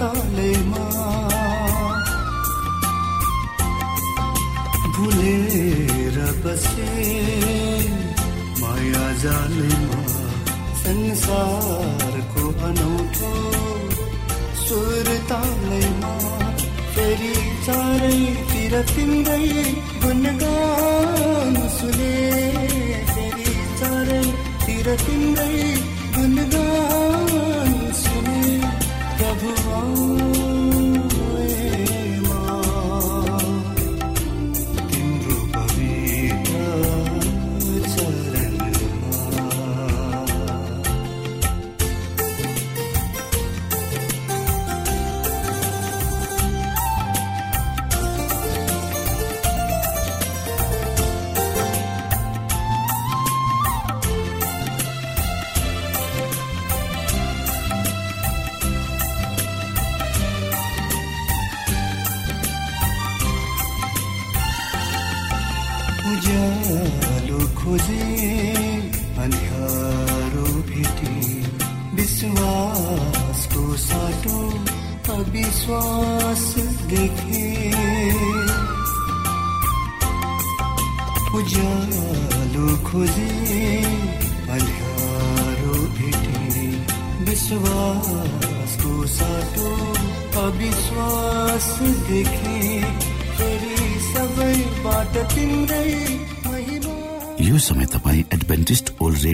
तालैमा भुलेर बसे माया जालेमा संसारको अनौठो सुर तालैमा फेरि चारैतिर तिम्रै गुणगान सुने फेरि चारै तिर तिम्रै गुणगान 哦。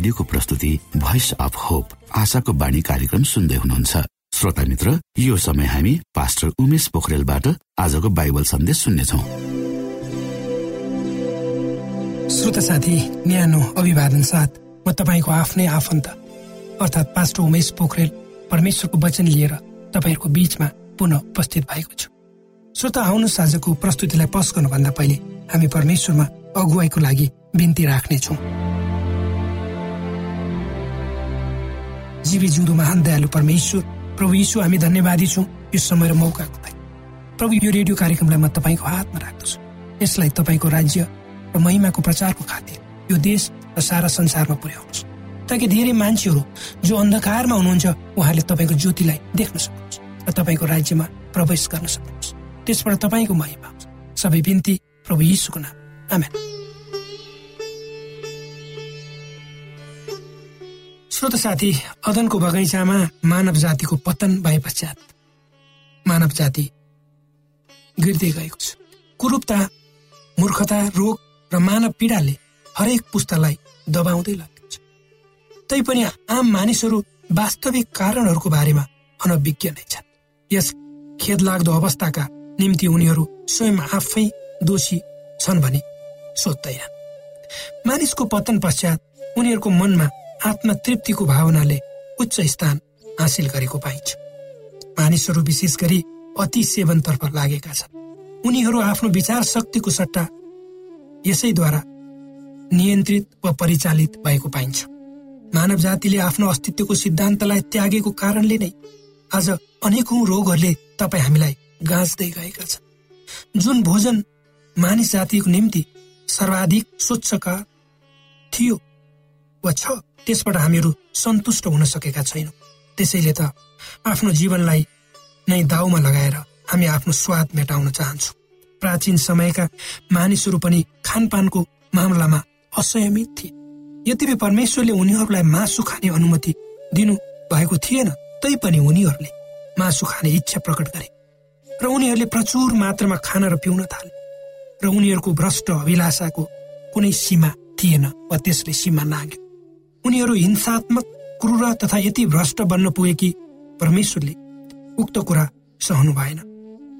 रेडियोको प्रस्तुति भोइस अफ होप आशाको बाणी कार्यक्रम सुन्दै हुनुहुन्छ। श्रोता मित्र यो समय हामी पास्टर उमेश पोखरेलबाट आजको बाइबल सन्देश सुन्नेछौ। श्रोता साथी न्यानो अभिवादन साथ म तपाईँको आफ्नै आफन्त अर्थात् पास्टर उमेश पोखरेल परमेश्वरको वचन लिएर तपाईँहरूको बीचमा पुनः उपस्थित भएको छु। श्रोता आउनुहोस् आजको प्रस्तुतिलाई पस गर्नुभन्दा पहिले हामी परमेश्वरमा अगुवाईको लागि बिन्ती राख्नेछौँ। जीवी जिउँदो महान दयालु परमेश्वर प्रभु यीशु हामी धन्यवादी छौँ यो समय र मौकाको लागि। प्रभु यो रेडियो कार्यक्रमलाई म तपाईँको हातमा राख्दछु। यसलाई तपाईँको राज्य र महिमाको प्रचारको खातिर यो देश र सारा संसारमा पुर्याउनुहोस्। ताकि धेरै मान्छेहरू जो अन्धकारमा हुनुहुन्छ उहाँले तपाईँको ज्योतिलाई देख्न सक्नुहोस् र तपाईँको राज्यमा प्रवेश गर्न सक्नुहोस्। त्यसबाट तपाईँको महिमा सबै बिन्ती प्रभु यीशुको नाम आमेन। श्रोत साथी अदनको बगैँचामा मानव जातिको पतन भए पश्चात मानव जाति गिर्दै गएको छ। कुरूपता मूर्खता रोग र मानव पीडाले हरेक पुस्तालाई दबाउँदै लगेको छ। तैपनि आम मानिसहरू वास्तविक कारणहरूको बारेमा अनभिज्ञ नै छन्। यस खेदलाग्दो अवस्थाका निम्ति उनीहरू स्वयं आफै दोषी छन् भनी सोध्दैन मानिसको पतन पश्चात उनीहरूको मनमा आत्म तृप्तिको भावनाले उच्च स्थान हासिल गरेको पाइन्छ। मानिसहरू विशेष गरी अति सेवनतर्फ लागेका छन्। उनीहरू आफ्नो विचार शक्तिको सट्टा यसैद्वारा नियन्त्रित वा परिचालित भएको पाइन्छ। मानव जातिले आफ्नो अस्तित्वको सिद्धान्तलाई त्यागेको कारणले नै आज अनेकौं रोगहरूले तपाईँ हामीलाई गाँच्दै गएका छन्। जुन भोजन मानिस जातिको निम्ति सर्वाधिक स्वच्छका थियो वा छ त्यसबाट हामीहरू सन्तुष्ट हुन सकेका छैनौँ। त्यसैले त आफ्नो जीवनलाई नै दाउमा लगाएर हामी आफ्नो स्वाद मेटाउन चाहन्छौँ। प्राचीन समयका मानिसहरू पनि खानपानको मामलामा असंयमित थिए। यद्यपि परमेश्वरले उनीहरूलाई मासु खाने अनुमति दिनु भएको थिएन तैपनि उनीहरूले मासु खाने इच्छा प्रकट गरे र उनीहरूले प्रचुर मात्रामा खान र पिउन थाले र उनीहरूको भ्रष्ट अभिलाषाको कुनै सीमा थिएन वा त्यसले सीमा नाग्यो। उनीहरू हिंसात्मक क्रूर तथा यति भ्रष्ट बन्न पुगे कि परमेश्वरले उक्त कुरा सहनु भएन।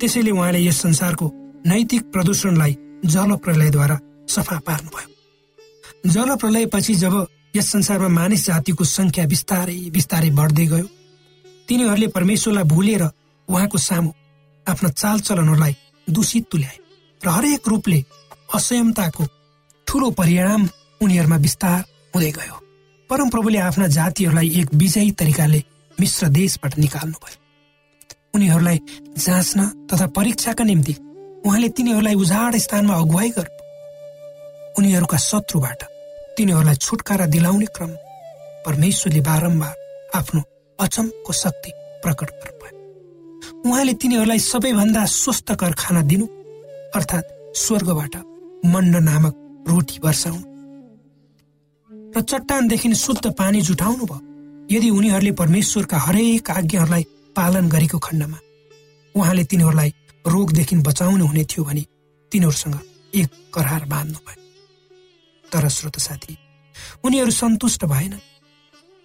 त्यसैले उहाँले यस संसारको नैतिक प्रदूषणलाई जल प्रलयद्वारा सफा पार्नुभयो। जल प्रलयपछि जब यस संसारमा मानिस जातिको संख्या बिस्तारै बिस्तारै बढ्दै गयो तिनीहरूले परमेश्वरलाई भुलेर उहाँको सामु आफ्ना चालचलनहरूलाई दूषित तुल्याए र हरेक रूपले असंयमताको ठूलो परिणाम उनीहरूमा विस्तार हुँदै गयो। परम प्रभुले आफ्ना जातिहरूलाई एक विजयी तरिकाले मिश्र देशबाट निकाल्नुभयो। उनीहरूलाई जाँच्न तथा परीक्षाका निम्ति उहाँले तिनीहरूलाई उजाड स्थानमा अगुवाई गर्नु। उनीहरूका शत्रुबाट तिनीहरूलाई छुटकारा दिलाउने क्रम परमेश्वरले बारम्बार आफ्नो अचमको शक्ति प्रकट गर्नुभयो। उहाँले तिनीहरूलाई सबैभन्दा स्वस्थकर खाना दिनु अर्थात् स्वर्गबाट मण्ड नामक रोटी वर्षाउनु र चट्टानदेखि शुद्ध पानी जुटाउनु भयो यदि उनीहरूले परमेश्वरका हरेक आज्ञाहरूलाई पालन गरेको खण्डमा उहाँले तिनीहरूलाई रोगदेखि बचाउनु हुने थियो भने तिनीहरूसँग एक करार बाँध्नु भयो। तर श्रोत साथी उनीहरू सन्तुष्ट भएन।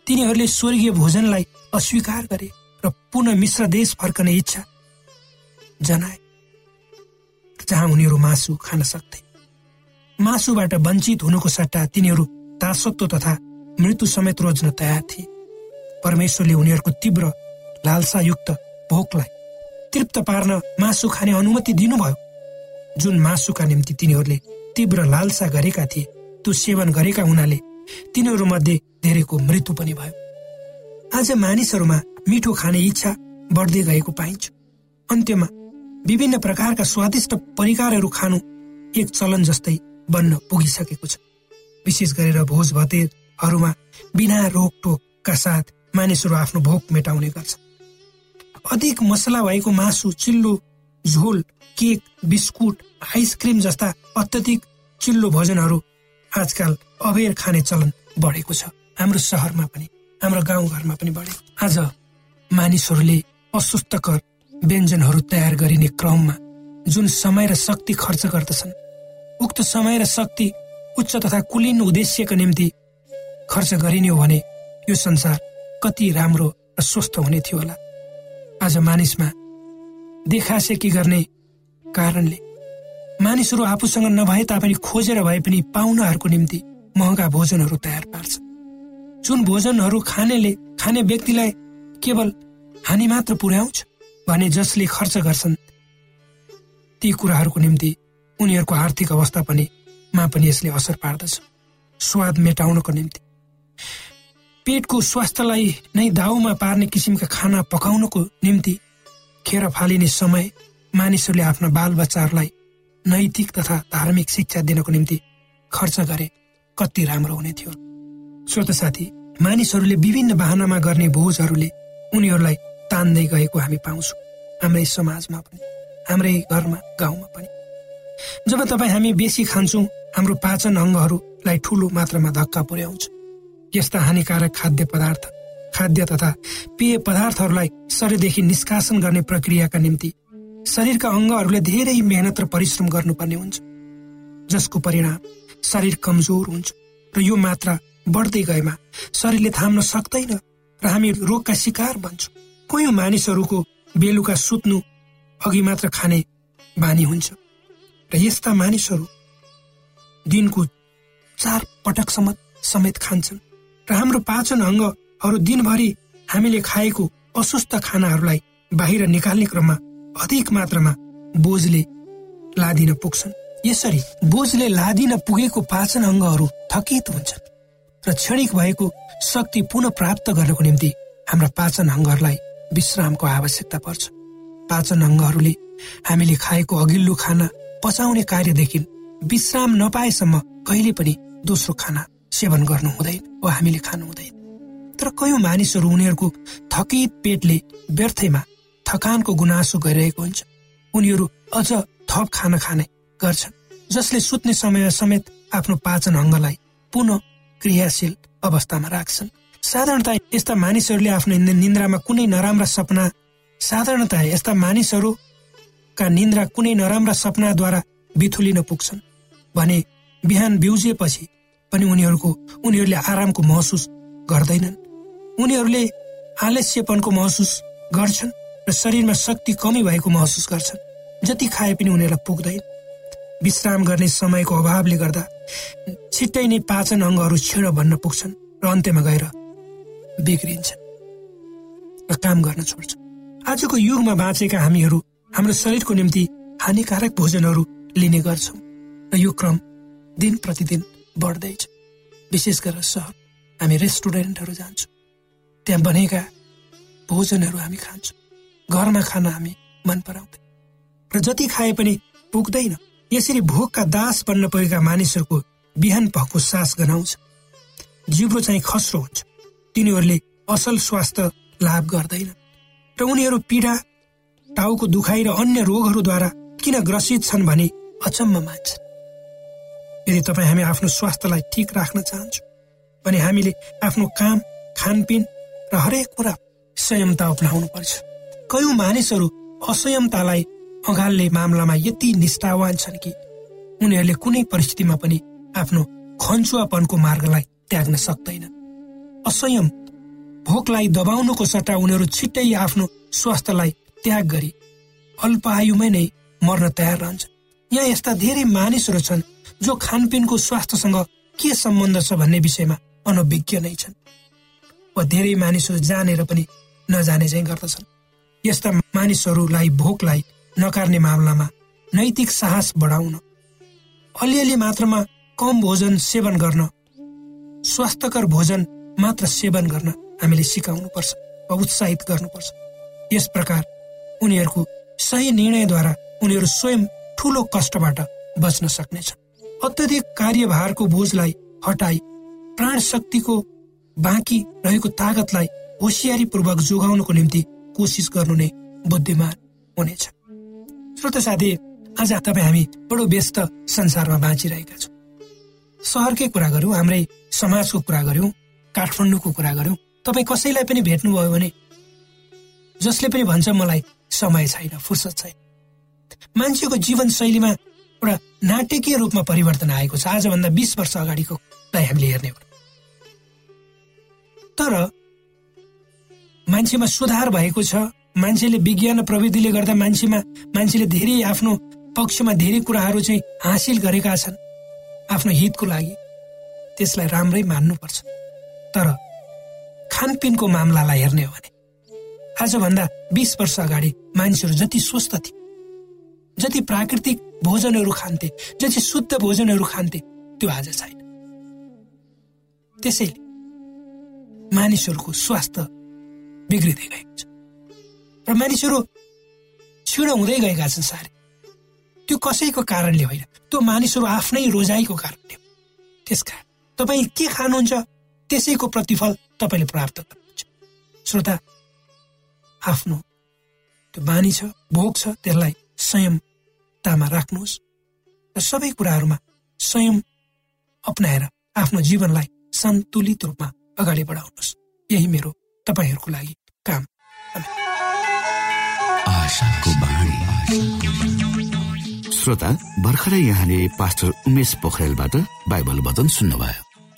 तिनीहरूले स्वर्गीय भोजनलाई अस्वीकार गरे र पुनः मिश्र देश फर्कने इच्छा जनाए जहाँ उनीहरू मासु खान सक्थे। मासुबाट वञ्चित हुनुको सट्टा तिनीहरू दासत्व तथा मृत्यु समेत रोज्न तयार थिए। परमेश्वरले उनीहरूको तीव्र लालसायुक्त भोकलाई तृप्त पार्न मासु खाने अनुमति दिनुभयो। जुन मासुका निम्ति तिनीहरूले तीव्र लालसा गरेका थिए त्यो सेवन गरेका हुनाले तिनीहरू मध्ये धेरैको मृत्यु पनि भयो। आज मानिसहरूमा मिठो खाने इच्छा बढ्दै गएको पाइन्छ। अन्त्यमा विभिन्न प्रकारका स्वादिष्ट परिकारहरू खानु एक चलन जस्तै बन्न पुगिसकेको छ। विशेष गरेर भोज भतेरहरूमा बिना रोकटोकका साथ मानिसहरू आफ्नो भोक मेटाउने गर्छ। अधिक मसला भएको मासु चिल्लो झोल केक बिस्कुट आइसक्रिम जस्ता अत्यधिक चिल्लो भोजनहरू आजकल अबेर खाने चलन बढेको छ। हाम्रो सहरमा पनि हाम्रो गाउँघरमा पनि बढेको आज मानिसहरूले अस्वस्थकर व्यञ्जनहरू तयार गरिने क्रममा जुन समय र शक्ति खर्च गर्दछन् उक्त समय र शक्ति उच्च तथा कुलिन उद्देश्यका निम्ति खर्च गरिने हो भने यो संसार कति राम्रो र स्वस्थ हुने थियो होला। आज मानिसमा देखासेकी गर्ने कारणले मानिसहरू आफूसँग नभए तापनि खोजेर भए पनि पाहुनाहरूको निम्ति महँगा भोजनहरू तयार पार्छ। जुन भोजनहरू खानेले खाने व्यक्तिलाई केवल हानि मात्र पुर्याउँछ भने जसले खर्च गर्छन् ती कुराहरूको निम्ति उनीहरूको आर्थिक अवस्था पनि मा पनि यसले असर पार्दछ। स्वाद मेटाउनको निम्ति। पेटको स्वास्थ्यलाई नै दाउमा पार्ने किसिमका खाना पकाउनको निम्ति खेर फालिने समय मानिसहरूले आफ्ना बालबच्चाहरूलाई नैतिक तथा धार्मिक शिक्षा दिनको निम्ति खर्च गरे कति राम्रो हुने थियो। श्रोत साथी मानिसहरूले विभिन्न वाहनामा गर्ने भोजहरूले उनीहरूलाई तान्दै गएको हामी पाउँछौँ। हाम्रै समाजमा पनि हाम्रै घरमा गाउँमा पनि। जब तपाईँ हामी बेसी खान्छौँ हाम्रो पाचन अङ्गहरूलाई ठुलो मात्रामा धक्का पुर्याउँछ। यस्ता हानिकारक खाद्य पदार्थ खाद्य तथा पेय पदार्थहरूलाई शरीरदेखि निष्कासन गर्ने प्रक्रियाका निम्ति शरीरका अङ्गहरूले धेरै मेहनत र परिश्रम गर्नुपर्ने हुन्छ। जसको परिणाम शरीर कमजोर हुन्छ र यो मात्रा बढ्दै गएमा शरीरले थाम्न सक्दैन र हामी रोगका शिकार बन्छौँ। कोही मानिसहरूको बेलुका सुत्नु अघि मात्र खाने बानी हुन्छ। र यस्ता मानिसहरू दिनको चार पटकसम्म समेत खान्छन्। र हाम्रो पाचन अङ्गहरू दिनभरि हामीले खाएको अस्वस्थ खानाहरूलाई बाहिर निकाल्ने क्रममा अधिक मात्रामा बोझले लादिन पुग्छन्। यसरी बोझले लादिन पुगेको पाचन अङ्गहरू थकित हुन्छन् र क्षणिक भएको शक्ति पुनः प्राप्त गर्नको निम्ति हाम्रा पाचन अङ्गहरूलाई विश्रामको आवश्यकता पर्छ। पाचन अङ्गहरूले हामीले खाएको अघिल्लो खाना पचाउने कार्यदेखि विश्राम नपाएसम्म कहिले पनि दोस्रो खाना सेवन गर्नु हुँदैन वा हामीले खानु हुँदैन। तर कयौँ मानिसहरू उनीहरूको थकित पेटले व्यर्थैमा थकानको गुनासो गरिरहेको हुन्छ। उनीहरू अझ थप खाना खाने गर्छन् जसले सुत्ने समय समेत आफ्नो पाचन अङ्गलाई पुनः क्रियाशील अवस्थामा राख्छन्। साधारणतः यस्ता मानिसहरूले आफ्नो निन्द्रामा कुनै नराम्रा सपना साधारणतः यस्ता मानिसहरूका निन्द्रा कुनै नराम्रा सपनाद्वारा बिथुलिन पुग्छन्। भने बिहान बिउजिएपछि पनि उनीहरूको उनीहरूले आरामको महसुस गर्दैनन्। उनीहरूले आलस्यपनको महसुस गर्छन् र शरीरमा शक्ति कमी भएको महसुस गर्छन् जति खाए पनि उनीहरूलाई पुग्दैन। विश्राम गर्ने समयको अभावले गर्दा छिट्टै नै पाचन अङ्गहरू छेड भन्न पुग्छन् र अन्त्यमा गएर बिग्रिन्छन् र काम गर्न छोड्छन्। आजको युगमा बाँचेका हामीहरू हाम्रो शरीरको निम्ति हानिकारक भोजनहरू लिने गर्छौँ। र यो क्रम दिन प्रतिदिन बढ्दैछ। विशेष गरेर सहर। हामी रेस्टुरेन्टहरू जान्छौँ। त्यहाँ बनेका भोजनहरू हामी खान्छौँ। घरमा खान हामी मन पराउँदैन र जति खाए पनि पुग्दैन। यसरी भोकका दास बन्न पुगेका मानिसहरूको बिहान पहको सास गनाउँछ। जिब्रो चाहिँ खस्रो हुन्छ। तिनीहरूले असल स्वास्थ्य लाभ गर्दैन र उनीहरू पीडा टाउको दुखाइ र अन्य रोगहरूद्वारा किन ग्रसित छन् भने अचम्म मान्छन्। यदि तपाईँ हामी आफ्नो स्वास्थ्यलाई ठिक राख्न चाहन्छौँ भने हामीले आफ्नो काम खानपिन र हरेक कुरा संयमता अप्नाउनु पर्छ कयौँ मानिसहरू असंयमतालाई अगाल्ने मामलामा यति निष्ठावान छन् कि उनीहरूले कुनै परिस्थितिमा पनि आफ्नो खन्चुवापनको मार्गलाई त्याग्न सक्दैन। असंयम भोकलाई दबाउनुको सट्टा उनीहरू छिट्टै आफ्नो स्वास्थ्यलाई त्याग गरी अल्प आयुमै नै मर्न तयार रहन्छ यहाँ यस्ता धेरै मानिसहरू छन् जो खानपिनको स्वास्थ्यसँग के सम्बन्ध छ भन्ने विषयमा अनभिज्ञ नै छन्। वा धेरै मानिसहरू जानेर पनि नजाने चाहिँ गर्दछन्। यस्ता मानिसहरूलाई भोकलाई नकार्ने मामलामा नैतिक साहस बढाउन अलिअलि मात्रामा कम भोजन सेवन गर्न स्वास्थ्यकर भोजन मात्र सेवन गर्न हामीले सिकाउनु पर्छ वा उत्साहित गर्नुपर्छ। यस प्रकार उनीहरूको सही निर्णयद्वारा उनीहरू स्वयं ठुलो कष्टबाट बच्न सक्नेछन्। अत्यधिक कार्यभारको बोझलाई हटाई प्राण शक्तिको बाँकी रहेको तागतलाई होसियारी पूर्वक जोगाउनको निम्ति कोसिस गर्नु नै बुद्धिमान हुनेछ। श्रोत साथी आज तपाईँ हामी बडो व्यस्त संसारमा बाँचिरहेका छौँ। सहरकै कुरा गरौँ हाम्रै समाजको कुरा गरौँ काठमाडौँको कुरा गरौँ। तपाईँ कसैलाई पनि भेट्नुभयो भने जसले पनि भन्छ मलाई समय छैन फुर्सद छैन। मान्छेको जीवन शैलीमा एउटा नाटकीय रूपमा परिवर्तन आएको छ। आजभन्दा बिस वर्ष अगाडिकोलाई हामीले हेर्ने हो। तर मान्छेमा सुधार भएको छ। मान्छेले विज्ञान र प्रविधिले गर्दा मान्छेमा मान्छेले धेरै आफ्नो पक्षमा धेरै कुराहरू चाहिँ हासिल गरेका छन् आफ्नो हितको लागि। त्यसलाई राम्रै मान्नुपर्छ। तर खानपिनको मामलालाई हेर्ने हो भने आजभन्दा बिस वर्ष अगाडि मानिसहरू जति स्वस्थ थिए जति प्राकृतिक भोजनहरू खान्थे। जति शुद्ध भोजनहरू खान्थे त्यो आज छैन। त्यसैले मानिसहरूको स्वास्थ्य बिग्रिँदै गएको छ। र मानिसहरू छिडो हुँदै गएका छन् सारे। त्यो कसैको कारणले होइन। त्यो मानिसहरू आफ्नै रोजाइको कारणले हो। त्यसकारण तपाईँ के खानुहुन्छ त्यसैको प्रतिफल तपाईँले प्राप्त गर्नुहुन्छ। श्रोता आफ्नो त्यो बानी छ भोग छ त्यसलाई संयमतामा राख्नुहोस् र सबै कुराहरूमा संयम अप्नाएर आफ्नो जीवनलाई सन्तुलित रूपमा अगाडि बढाउनुहोस्। यही मेरो तपाईँहरूको लागि काम। श्रोता भर्खरै यहाँले पास्टर उमेश पोखरेलबाट बाइबल वचन सुन्नुभयो।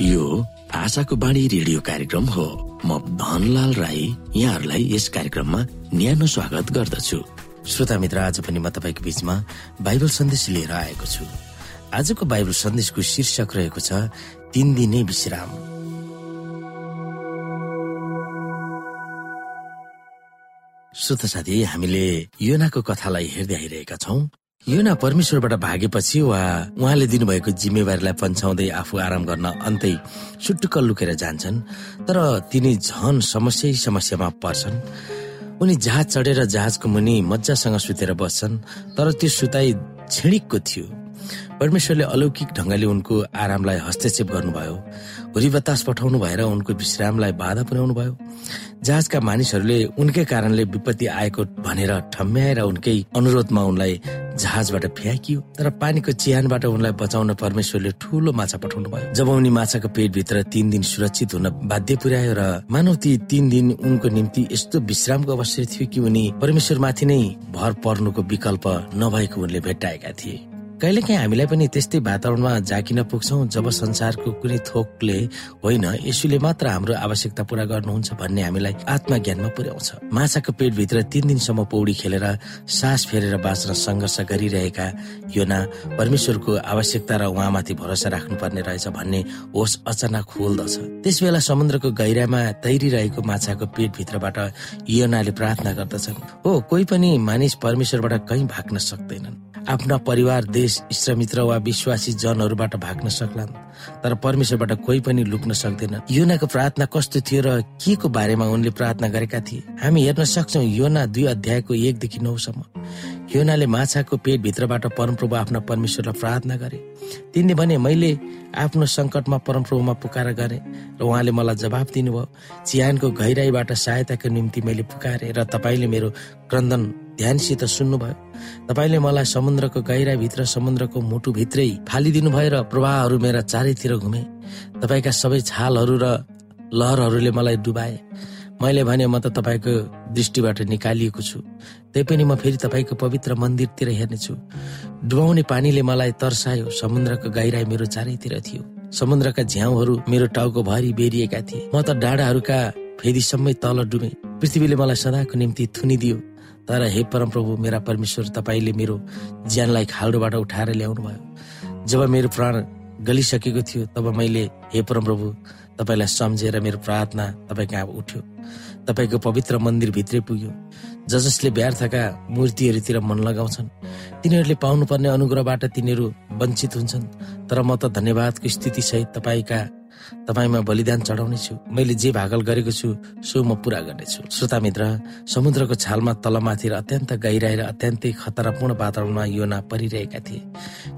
यो आशाको बाणी रेडियो कार्यक्रम हो। म धनलाल राई यहाँहरूलाई यस कार्यक्रममा न्यानो स्वागत गर्दछु। श्रोता मित्र आज पनि म तपाईँको बिचमा बाइबल सन्देश लिएर आएको छु। आजको बाइबल सन्देशको शीर्षक रहेको छ तीन दिने विश्राम। श्रोता साथी हामीले योनाको कथालाई हेर्दै आइरहेका छौँ। योना परमेश्वरबाट भागेपछि वा उहाँले दिनुभएको जिम्मेवारीलाई पन्छाउँदै आफू आराम गर्न अन्तै सुटुक्क लुकेर जान्छन् तर तिनी झन समस्या समस्यामा पर्छन्। उनी जहाज चढेर जहाजको मुनि मजासँग सुतेर बस्छन् तर त्यो सुताई छिडिकको थियो। परमेश्वरले अलौकिक ढङ्गले उनको आरामलाई हस्तक्षेप गर्नुभयो। हुरी बतास पठाउनु भएर उनको विश्रामलाई बाधा पुर्याउनु भयो। जहाजका मानिसहरूले उनकै कारणले विपत्ति आएको भनेर ठम्ब्याएर उनकै अनुरोधमा उनलाई जहाजबाट फ्याँकियो तर पानीको चिहानबाट उनलाई बचाउन परमेश्वरले ठूलो माछा पठाउनु भयो। जब उनी माछाको पेटभित्र तीन दिन सुरक्षित हुन बाध्य पुर्यायो र मानव ती तीन दिन उनको निम्ति यस्तो विश्रामको अवसर थियो कि उनी परमेश्वरमाथि नै भर पर्नुको विकल्प नभएको उनले भेट्टाएका थिए। कहिलेकाहीँ हामीलाई पनि त्यस्तै वातावरणमा जाकिन पुग्छौँ जब संसारको कुनै थोकले होइन यसुले मात्र हाम्रो आवश्यकता पूरा गर्नुहुन्छ भन्ने हामीलाई आत्मज्ञानमा पुर्याउँछ। माछाको पेटभित्र तिन दिनसम्म पौडी खेलेर सास फेरेर बाँच्न सङ्घर्ष गरिरहेका योना परमेश्वरको आवश्यकता र उहाँमाथि भरोसा राख्नुपर्ने रहेछ भन्ने होस अचानक खोल्दछ त्यस बेला समुद्रको गहिरामा तैरिरहेको माछाको पेटभित्रबाट योनाले प्रार्थना गर्दछन् हो कोही पनि मानिस परमेश्वरबाट कहीँ भाग्न सक्दैनन्। आफ्ना परिवार देश इष्टमित्र वा विश्वासी जनहरूबाट भाग्न सक्लान् तर परमेश्वरबाट कोही पनि लुक्न सक्दैन। योनाको प्रार्थना कस्तो थियो र के को बारेमा उनले प्रार्थना गरेका थिए? हामी हेर्न सक्छौ योना दुई अध्यायको एकदेखि नौसम्म। योनाले माछाको पेटभित्रबाट परमप्रभु आफ्ना परमेश्वरलाई प्रार्थना गरे। तिनले भने मैले आफ्नो सङ्कटमा परमप्रभुमा पुकार गरेँ र उहाँले मलाई जवाब दिनुभयो। चिहानको गहिराईबाट सहायताको निम्ति मैले पुकारेँ र तपाईँले मेरो क्रन्दन ध्यानसित सुन्नुभयो। तपाईँले मलाई समुद्रको गहिराईभित्र समुद्रको मुटुभित्रै फालिदिनु भयो र प्रवाहहरू मेरा चारैतिर घुमे। तपाईँका सबै छालहरू र लहरहरूले मलाई डुबाए। मैले भने म त तपाईँको दृष्टिबाट निकालिएको छु। त्यही पनि म फेरि तपाईँको पवित्र मन्दिरतिर हेर्नेछु। डुबाउने पानीले मलाई तर्सायो। समुद्रको गहिराई मेरो चारैतिर थियो। समुद्रका झ्याउहरू मेरो टाउको भरि बेरिएका थिए। म त डाँडाहरूका फेदीसम्मै तल डुबे। पृथ्वीले मलाई सदाको निम्ति थुनिदियो। तर हे परमप्रभु मेरा परमेश्वर तपाईँले मेरो ज्यानलाई खाल्डोबाट उठाएर ल्याउनु भयो। जब मेरो प्राण गलिसकेको थियो तब मैले हे परमप्रभु तपाईँलाई सम्झेर मेरो प्रार्थना तपाईँ कहाँ उठ्यो। तपाईँको पवित्र मन्दिरभित्रै पुग्यो। ज जसले व्यर्थका मूर्तिहरूतिर मन लगाउँछन् तिनीहरूले पाउनुपर्ने अनुग्रहबाट तिनीहरू वञ्चित हुन्छन्। तर म त धन्यवादको स्थितिसहित तपाईँका तपाईँमा बलिदान चढाउनेछु मैले जे भागल गरेको छु सो म पुरा गर्नेछु। श्रोता मित्र समुद्रको छालमा तलमाथि र अत्यन्त गहिराई र अत्यन्तै खतरापूर्ण वातावरणमा योना परिरहेका थिए।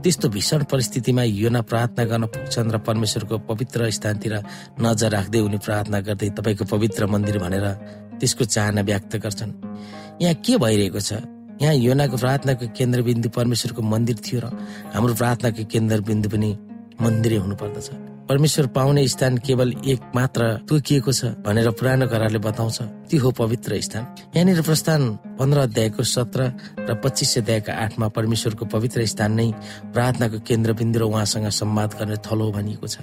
त्यस्तो भीषण परिस्थितिमा योना प्रार्थना गर्न पुग्छन् र परमेश्वरको पवित्र स्थानतिर नजर राख्दै उनी प्रार्थना गर्दै तपाईँको पवित्र मन्दिर भनेर त्यसको चाहना व्यक्त गर्छन्। यहाँ के भइरहेको छ? यहाँ योनाको प्रार्थनाको केन्द्रबिन्दु परमेश्वरको मन्दिर थियो र हाम्रो प्रार्थनाको केन्द्रबिन्दु पनि मन्दिरै हुनुपर्दछ। परमेश्वर पाउने स्थान केवल एक मात्र तोकिएको छ भनेर पुरानो घरले बताउँछ। त्यो हो पवित्र स्थान। यहाँनिर प्रस्थान पन्ध्र अध्यायको सत्र र पच्चिस अध्यायको आठमा परमेश्वरको पवित्र स्थान नै प्रार्थनाको केन्द्रबिन्दु र उहाँसँग संवाद गर्ने थलो भनिएको छ।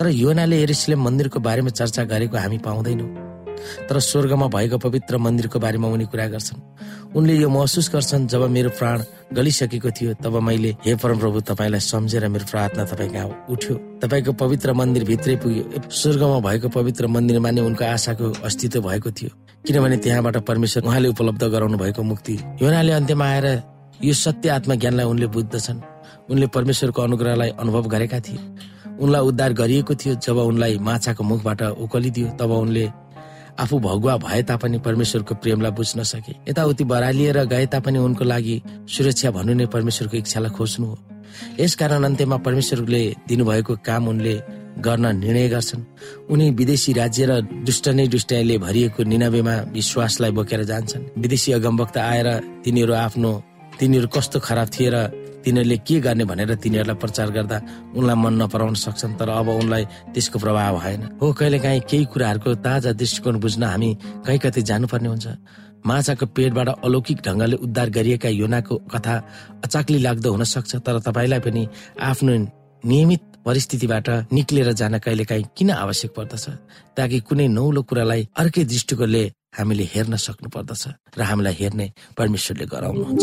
तर योनाले एरिसले मन्दिरको बारेमा चर्चा गरेको हामी पाउँदैनौँ। तर स्वर्गमा भएको पवित्र मन्दिरको बारेमा उनी कुरा गर्छन्। उनले यो महसुस गर्छन् जब मेरो प्राण गलिसकेको थियो तब मैले हे परमप्रभु तपाईँलाई सम्झेर मेरो प्रार्थना तपाईँ कहाँ उठ्यो। तपाईँको पवित्र मन्दिर भित्रै पुग्यो। स्वर्गमा भएको पवित्र मन्दिरमा नै उनको आशाको अस्तित्व भएको थियो। किनभने त्यहाँबाट परमेश्वर उहाँले उपलब्ध गराउनु भएको मुक्ति। योनाले अन्त्यमा आएर यो सत्य आत्मज्ञानलाई उनले बुझ्दछन्। उनले परमेश्वरको अनुग्रहलाई अनुभव गरेका थिए। उनलाई उद्धार गरिएको थियो जब उनलाई माछाको मुखबाट उकलिदियो। तब उनले आफू भगुवा भए तापनि परमेश्वरको प्रेमलाई बुझ्न सके। यताउति बरालिएर गए तापनि उनको लागि सुरक्षा भन्नु नै परमेश्वरको इच्छालाई खोज्नु हो। यसकारण अन्त्यमा परमेश्वरले दिनुभएको काम उनले गर्न निर्णय गर्छन्। उनी विदेशी राज्य र दुष्ट नै दुष्टले भरिएको निनावेमा विश्वासलाई बोकेर जान्छन्। विदेशी अगमवक्ता आएर तिनीहरू आफ्नो तिनीहरू कस्तो खराब थिए र तिनीहरूले के गर्ने भनेर तिनीहरूलाई प्रचार गर्दा उनलाई मन नपराउन सक्छन् तर अब उनलाई त्यसको प्रभाव भएन। हो कहिले काहीँ कुराहरूको ताजा दृष्टिकोण बुझ्न हामी कहीँ कतै जानुपर्ने हुन्छ। माछाको पेटबाट अलौकिक ढङ्गले उद्धार गरिएका योनाको कथा अचाक्ली लाग्दो हुन सक्छ तर तपाईँलाई पनि आफ्नो नियमित परिस्थितिबाट निक्लेर जान कहिले काहीँ किन आवश्यक पर्दछ? ताकि कुनै नौलो कुरालाई अर्कै दृष्टिकोणले हामीले हेर्न सक्नु पर्दछ र हामीलाई हेर्ने परमेश्वरले गराउनुहुन्छ।